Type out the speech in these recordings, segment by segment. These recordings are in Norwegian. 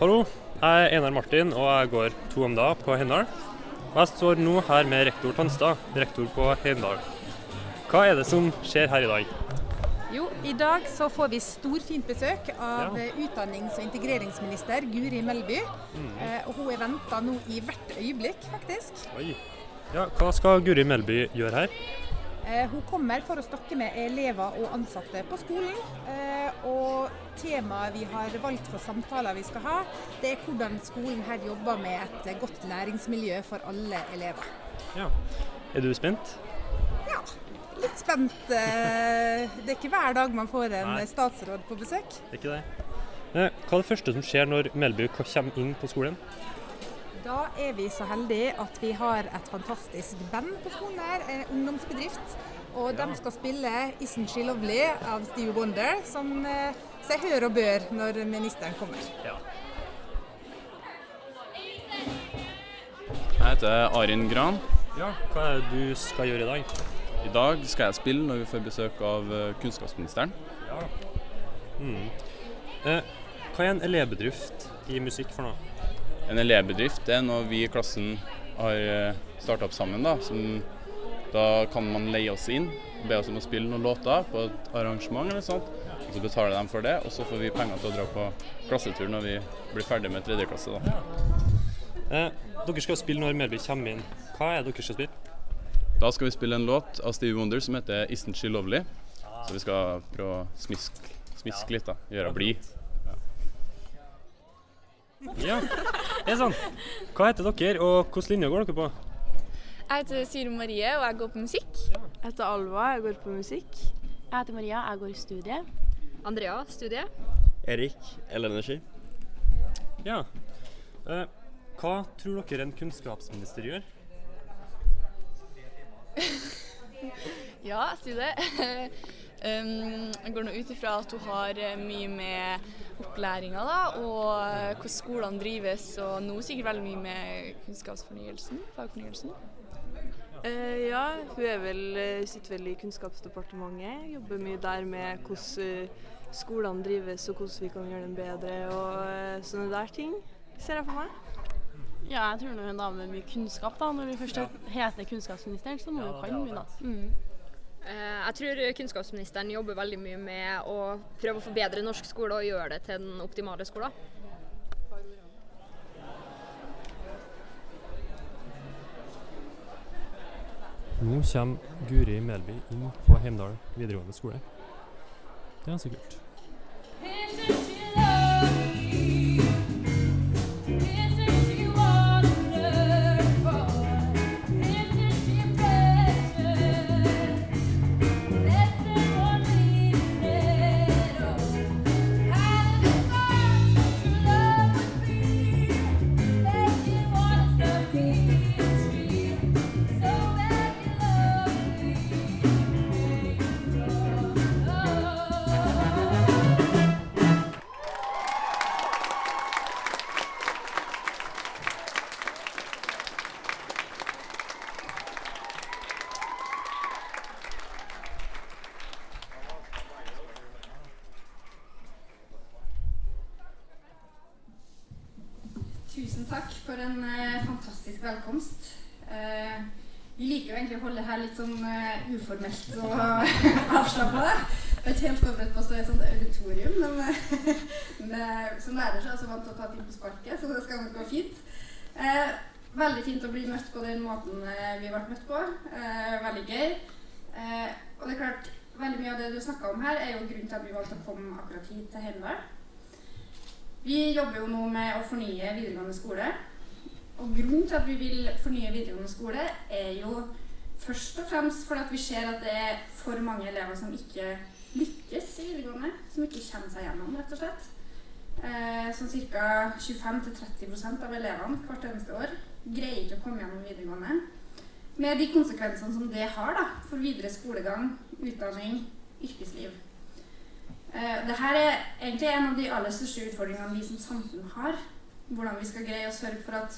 Hallo, jeg er Einar Martin og jeg går to om dag på Heimdal. Og jeg står nå her med rektor Tanstad, rektor på Heimdal. Hva er det som skjer her i dag? Jo, i dag så får vi storfint besøk av Ja. utdannings- og integreringsminister Guri Melby. Eh, og hun er venta nå i hvert øyeblikk, faktisk. Oi. Ja, hva skal Guri Melby gjøre her? Eh, hun kommer for å snakke med elever og ansatte på skolen. Eh, og temaet vi har valgt for samtaler vi skal ha, det er hvordan skolen her jobber med et eh, godt læringsmiljø for alle elever. Ja. Er du spent? Ja, litt spent. Det er ikke hver dag man får en Nei. statsråd på besøk. Det Er ikke det? Hva er det første som skjer når Melby kommer inn på skolen? Da er vi så heldige at vi har et fantastisk band på skolen her, en ungdomsbedrift. Og de skal spille 'Isn't She Lovely' av Steve Wonder, som eh, seg hør og bør når ministeren kommer. Ja. Jeg heter Arin Gran. ja. Hva er det du skal gjøre i dag? I dag skal jeg spille når vi får besøk av eh, kunnskapsministeren. Ja. Mm. Eh, hva er en elevbedrift i musikk for noe? En elevbedrift er når vi i klassen har starta opp sammen. Da, som, da kan man leie oss inn og be oss om å spille noen låter på et arrangement eller sånt. Og så betaler de for det, og så får vi penger til å dra på klassetur når vi blir ferdig med tredje klasse. Da. Eh, dere skal spille når Melby kommer inn. Hva er det dere skal spille? da skal vi spille en låt av Stevie Wonder som heter 'Isn't She Lovely'. Så vi skal prøve å smiske, smisk litt, da. Gjøre blid. Ja, det er sånn. Hva heter dere, og hvilken linje går dere på? Jeg heter Siri Marie, og jeg går på musikk. Jeg heter Alva, jeg går på musikk. Jeg heter Maria, jeg går i studie. Andrea, studie. Erik, elenergi. Ja. Eh, hva tror dere en kunnskapsminister gjør? Ja, si um, jeg går nå ut ifra at hun har eh, mye med opplæringa da, og eh, hvordan skolene drives, og nå sikkert veldig mye med kunnskapsfornyelsen, fagfornyelsen. Eh, ja, hun er vel, eh, sitter vel i Kunnskapsdepartementet. Jobber mye der med hvordan skolene drives og hvordan vi kan gjøre dem bedre og sånne der ting, ser jeg for meg. Ja, jeg tror hun er en dame med mye kunnskap, da. Når hun først heter kunnskapsministeren, så må hun ja, kan mye, da. Mm. Eh, Jeg tror kunnskapsministeren jobber veldig mye med å prøve å forbedre norsk skole og gjøre det til den optimale skolen. Nå kommer Guri Melby inn på Heimdal videregående skole. Det er ganske kult. Takk for en eh, fantastisk velkomst. Eh, vi liker jo egentlig å holde det her litt sånn eh, uformelt og avslappa. Jeg er ikke helt forberedt på å stå i et sånt auditorium, men, men eh, som lærer så er jeg så vant til å ta ting på sparket, så det skal nok gå fint. Eh, veldig fint å bli møtt på den måten eh, vi ble møtt på. Veldig gøy. Og det er klart, veldig mye av det du snakka om her, er jo grunnen til at vi valgte å komme akkurat hit til Heimdal. Vi jobber jo nå med å fornye videregående skole. Og grunnen til at vi vil fornye videregående skole, er jo først og fremst fordi vi ser at det er for mange elever som ikke lykkes i videregående. Som ikke kommer seg gjennom, rett og slett. Eh, sånn ca. 25-30% av elevene hvert eneste år greier ikke å komme gjennom videregående. Med de konsekvensene som det har da, for videre skolegang, utdanning, yrkesliv. Uh, Dette er egentlig en av de aller største utfordringene vi som samfunn har. Hvordan vi skal greie å sørge for at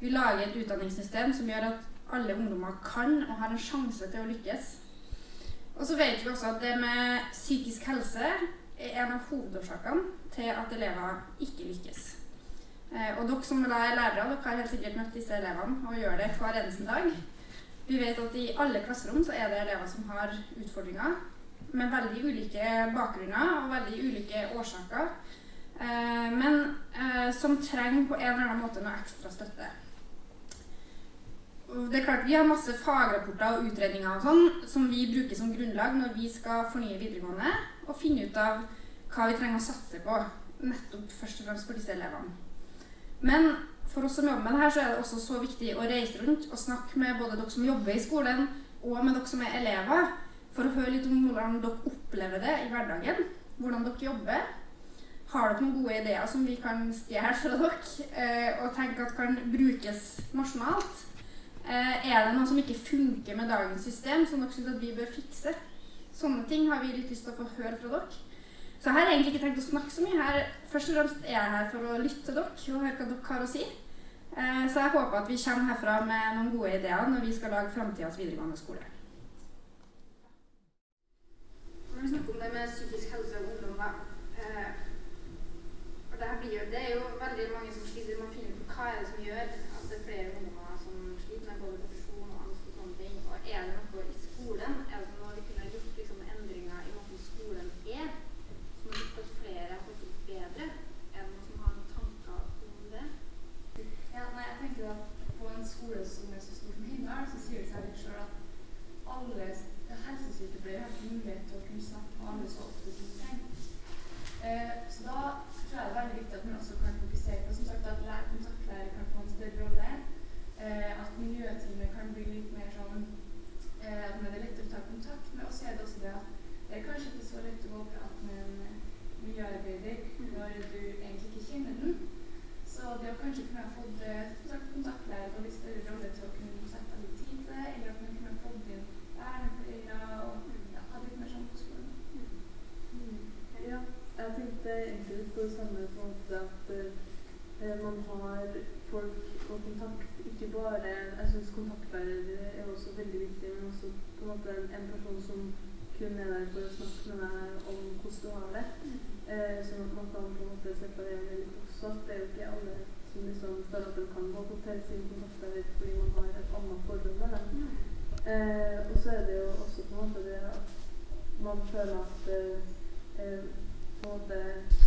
vi lager et utdanningssystem som gjør at alle ungdommer kan og har en sjanse til å lykkes. Og så vet vi også at det med psykisk helse er en av hovedårsakene til at elever ikke lykkes. Eh, og dere som da er lærere, dere har helt sikkert møtt disse elevene og gjør det hver eneste dag. Vi vet at i alle klasserom så er det elever som har utfordringer med veldig ulike bakgrunner og veldig ulike årsaker. Eh, men eh, som trenger på en eller annen måte noe ekstra støtte. Det er klart Vi har masse fagrapporter og utredninger og sånn, som vi bruker som grunnlag når vi skal fornye videregående og finne ut av hva vi trenger å satse på. Nettopp først og fremst for disse elevene. Men for oss som jobber med det her, så er det også så viktig å reise rundt og snakke med både dere som jobber i skolen, og med dere som er elever, for å høre litt om hvordan dere opplever det i hverdagen. Hvordan dere jobber. Har dere noen gode ideer som vi kan stjele fra dere eh, og tenke at kan brukes nasjonalt? Eh, er det noe som ikke funker med dagens system, som dere syns vi bør fikse? Sånne ting har vi litt lyst til å få høre fra dere. Så her har jeg egentlig ikke tenkt å snakke så mye. her. Først og fremst er jeg her for å lytte til dere og høre hva dere har å si. Eh, så jeg håper at vi kommer herfra med noen gode ideer når vi skal lage framtidas videregående skole. Når vi snakker om det med psykisk helse og ungdom, da eh, og det, blir det er jo veldig mange som sliter. med å finne ut hva er det som gjør at det er flere ungdommer som sliter med både depresjon og angst og sånne ting. Og er det noe i skolen? Er det noe vi kunne gjort liksom, endringer i måten skolen er? Som har gjort at flere har fått det bedre? Er det noen som har noen tanker om det? Ja, nei, jeg tenker at På en skole som er så stor som Hindal, så sier det seg litt sjøl at alle helsesykepleiere har ikke mulighet til å kunne snakke med alle så ofte som de trenger. Eh, så da tror jeg det er veldig viktig at man også kan fokusere på som sagt, at lærer kontaktlærer kan få en større rolle. Eh, at miljøteamet kan bli litt mer sånn eh, at det er lettere å ta kontakt med. Og så er det også det at det er kanskje ikke så lett å gå og prate med en miljøarbeider når du egentlig ikke kjenner den. Så det å kanskje kunne ha fått sagt, kontaktlærer på litt større rolle til å kunne sette av litt tid til det, eller at man kunne ha fått inn vernepleiere og ja, ha litt mer sånn på skolen. Mm. Ja, jeg tenkte egentlig på det samme på en måte at uh, man har folk og kontakt Ikke bare Jeg syns kontaktlærere er også veldig viktig, men også på en måte en, person som kun er der for å snakke med deg om hvordan du har det. Eh, sånn at man kan på en måte separere det litt også. At det er jo ikke alle som liksom føler at de kan gå til sin kontaktlærer fordi man har et annet forhold med dem. Eh, og så er det jo også på en måte det at man føler at eh, på en måte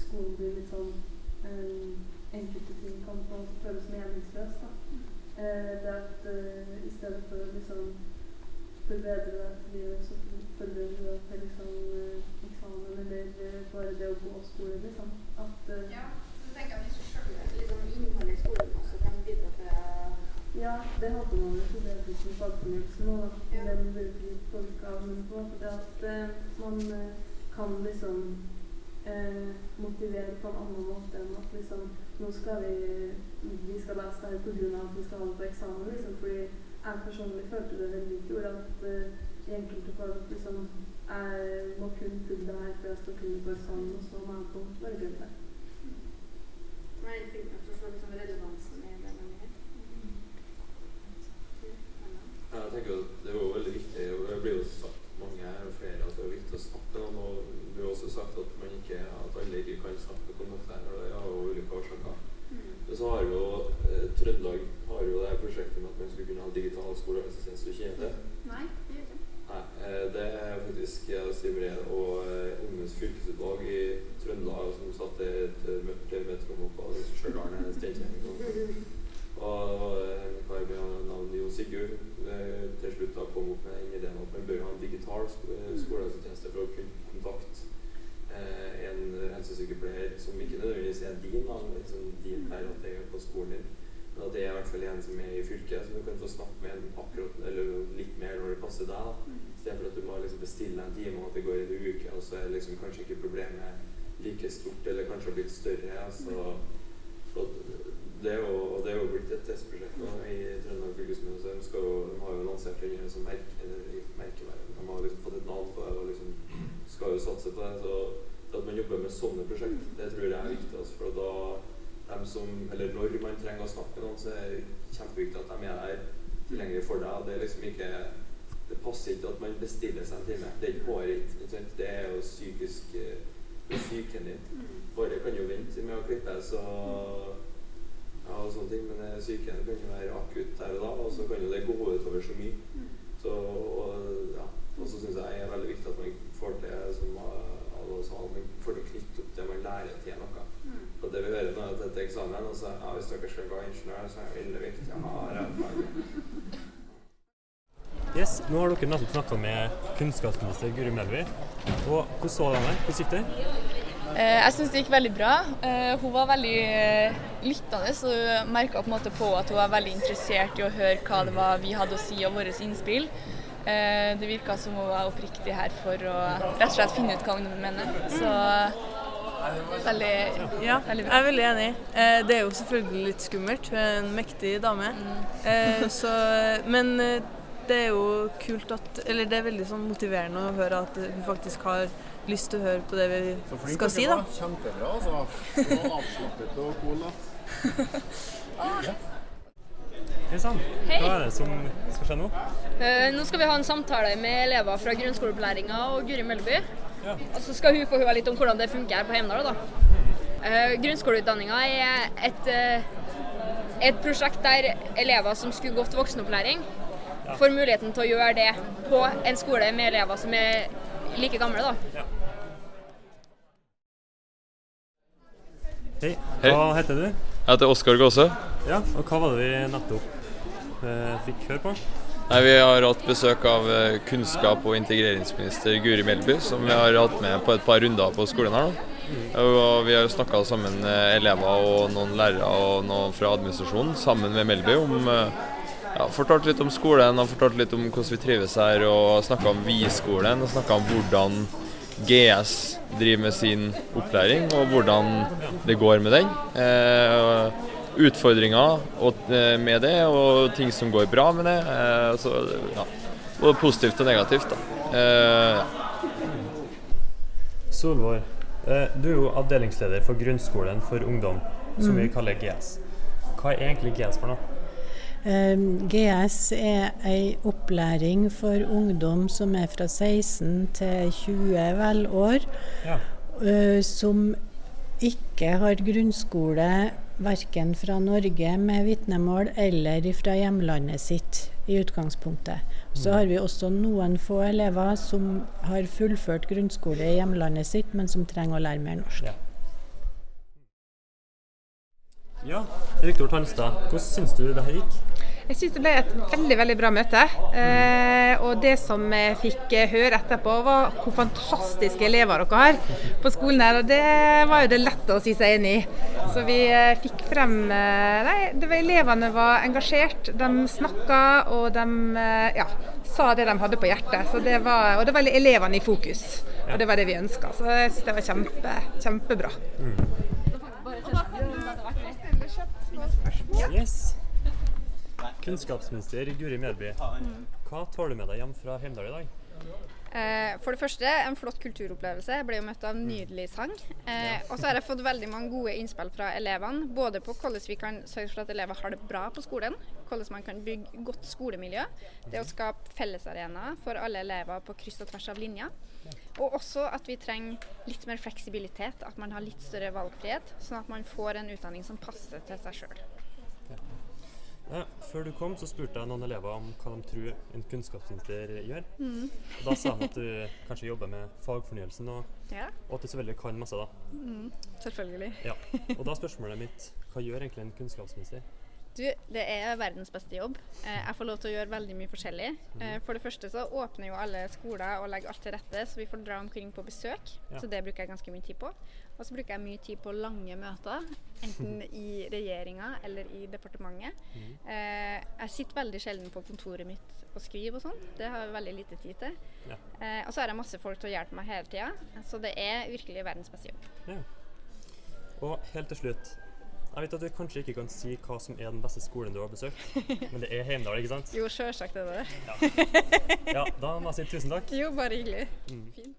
skolen blir litt sånn eh, Enkelte ting kan føles meningsløst. Eh, det at eh, i stedet for liksom forbedre deg til livet, så forbereder du deg til liksom, eh, eksamen eller bare det å gå skole, liksom. At, eh, ja, så tenker jeg at selv, liksom, innholdet i skolen også kan bidra til Ja, det håper man jo for det blir som fagfornyelsen og ja. den blir folk av, men på en måte det at uh, man uh, kan liksom motivere på en annen måte enn at liksom nå skal vi vi skal lese det her pga. at vi skal ha det på eksamen, liksom, fordi jeg personlig følte det veldig i fjor at eh, i enkelte fag at liksom jeg må kun kunne det her for jeg skal kunne gå eksamen, og så må jeg på bare glemme det. Men jeg tenker at forstå liksom relevansen i det man gjør. Jeg tenker at Det var veldig viktig, og det blir jo sagt mange og flere at det er viktig å snakke om. og Det blir også sagt at, man ikke, at alle ikke kan snakke med kontaktlærere. Det har jo ulike årsaker. Mm. Så har jo eh, Trøndelag har jo det prosjektet med at man skulle kunne ha digital skolehelsetjeneste. Du kjenner det? Nei, det gjør ikke. Nei, eh, Det er faktisk Siv Breen og eh, Ungenes fylkesutvalg i Trøndelag som satte et møte til Metromo på Stjørdal Steinkjer. Og en kar med navn Jo Sigurd til slutt da kom opp med den ideen at man bør ha en digital skolehelsetjeneste for å kunne kontakte en helsesykepleier som ikke nødvendigvis er din, da, liksom din her at det er på skolen din. Men at det er i hvert fall en som er i fylket, så du kan få snakke med en akkurat, eller litt mer når det passer deg. da. Istedenfor at du må liksom bestille en time, og at det går en uke, og så er liksom kanskje ikke problemet like stort, eller kanskje blitt større. altså det er, jo, og det er jo blitt et testprosjekt nå i Trøndelag fylkeskommune. Så de, skal jo, de har jo lansert en som merke, merkevare. De har liksom fått et navn på det og liksom skal jo satse på det. Så at man jobber med sånne prosjekt, det tror jeg er viktig. Altså, for da dem som, eller Når man trenger å snakke med noen, så er det kjempeviktig at de er der tilgjengelig for deg. Det er liksom ikke det passer ikke at man bestiller seg en time. Det er ikke håret. Det er jo psykisk det er psyken din. Håret kan jo vente med å klippe, så ja, og sånne ting. Men psyken kan jo være akutt her og da, og så kan jo det gå utover så mye. Så, og ja, og så syns jeg det er veldig viktig at man får til som alle sa, man får til å knytte opp det man lærer til noe. Det vi hører nå er at etter eksamen og så, ja, Hvis dere skal gå ingeniør, så er det veldig viktig å ha realfag. Yes, nå har dere nettopp snakka med kunnskapsminister Guri Melby. Og hvordan så det? Hvordan gikk det? Eh, jeg syns det gikk veldig bra. Eh, hun var veldig eh, lyttende og merka på på at hun var veldig interessert i å høre hva det var vi hadde å si og våre innspill. Eh, det virka som hun var oppriktig her for å rett og slett finne ut hva ungdommen mener. Så veldig, Ja, veldig jeg er veldig enig. Eh, det er jo selvfølgelig litt skummelt. Hun er en mektig dame. Eh, så, men eh, det er jo kult at Eller det er veldig sånn motiverende å høre at hun faktisk har lyst til å høre på det vi skal si, da. Kjempebra, altså. Det var avslappet og cool. da. Hei sann. Hva er det som skal skje nå? Eh, nå skal vi ha en samtale med elever fra grunnskoleopplæringa og Guri Melby. Ja. Og så skal hun få høre litt om hvordan det funker her på Heimdal. da. Uh, Grunnskoleutdanninga er et, uh, et prosjekt der elever som skulle gått voksenopplæring, Ja. får muligheten til å gjøre det på en skole med elever som er like gamle. da. Hei. Hei. Hva heter du? Jeg heter Oskar Gåse. Ja, og hva var det vi nettopp uh, fikk høre på? Nei, Vi har hatt besøk av eh, kunnskap- og integreringsminister Guri Melby, som vi har hatt med på et par runder på skolen her. Og vi har snakka sammen elever og noen lærere og noen fra administrasjonen sammen med Melby om eh, ja, Fortalt litt om skolen og fortalt litt om hvordan vi trives her, og snakka om Vi-skolen. og Snakka om hvordan GS driver med sin opplæring, og hvordan det går med den. Eh, utfordringer og, eh, med det, og ting som går bra med det. Eh, så, ja. Både positivt og negativt. da. Eh, ja. Solvår, eh, du er jo avdelingsleder for grunnskolen for ungdom, som vi Mm. kaller GS. Hva er egentlig GS for noe? GS er ei opplæring for ungdom som er fra 16 til 20 vel år, Ja. eh, som ikke har grunnskole verken fra Norge med vitnemål eller fra hjemlandet sitt i utgangspunktet. Så har vi også noen få elever som har fullført grunnskole i hjemlandet sitt, men som trenger å lære mer norsk. Ja, Rektor Tanstad, hvordan syns du det her gikk? Jeg syns det ble et veldig veldig bra møte. Eh, og det som jeg fikk eh, høre etterpå, var hvor fantastiske elever dere har på skolen her. Og det var jo det lett å si seg enig i. Så vi eh, fikk frem eh, Nei, det var, elevene var engasjert. De snakka, og de eh, ja, sa det de hadde på hjertet. Så det var, og det var elevene i fokus. Og det var det vi ønska. Så jeg syns det var kjempe, kjempebra. Yes. Kunnskapsminister Guri Melby, hva tar du med deg hjem fra Heimdal i dag? Eh, for det første, en flott kulturopplevelse. Jeg ble jo møtt av en nydelig sang. Eh, og så har jeg fått veldig mange gode innspill fra elevene. Både på hvordan vi kan sørge for at elever har det bra på skolen. Hvordan man kan bygge godt skolemiljø. Det å skape fellesarenaer for alle elever på kryss og tvers av linja, Og også at vi trenger litt mer fleksibilitet. At man har litt større valgfrihet. Sånn at man får en utdanning som passer til seg sjøl. Ja, før du kom, så spurte jeg noen elever om hva de tror en kunnskapsminister gjør. Mm. Da sa de at du kanskje jobber med fagfornyelsen, og, Ja. og at du selvfølgelig kan masse. da. Mm, selvfølgelig. Ja. Og da er spørsmålet mitt hva gjør egentlig en kunnskapsminister? Du, det er verdens beste jobb. Eh, jeg får lov til å gjøre veldig mye forskjellig. Eh, for det første så åpner jo alle skoler og legger alt til rette, så vi får dra omkring på besøk. Ja. Så det bruker jeg ganske mye tid på. Og så bruker jeg mye tid på lange møter, enten i regjeringa eller i departementet. Eh, jeg sitter veldig sjelden på kontoret mitt og skriver og sånn. Det har jeg veldig lite tid til. Ja. Eh, og så har jeg masse folk til å hjelpe meg hele tida, så det er virkelig verdens beste jobb. Ja. Og helt til slutt. Jeg vet at du kanskje ikke kan si hva som er den beste skolen du har besøkt, men det er Heimdal, ikke sant? Jo, sjølsagt er det det. Ja. ja, da må jeg si tusen takk. Jo, bare hyggelig. Mm. Fint.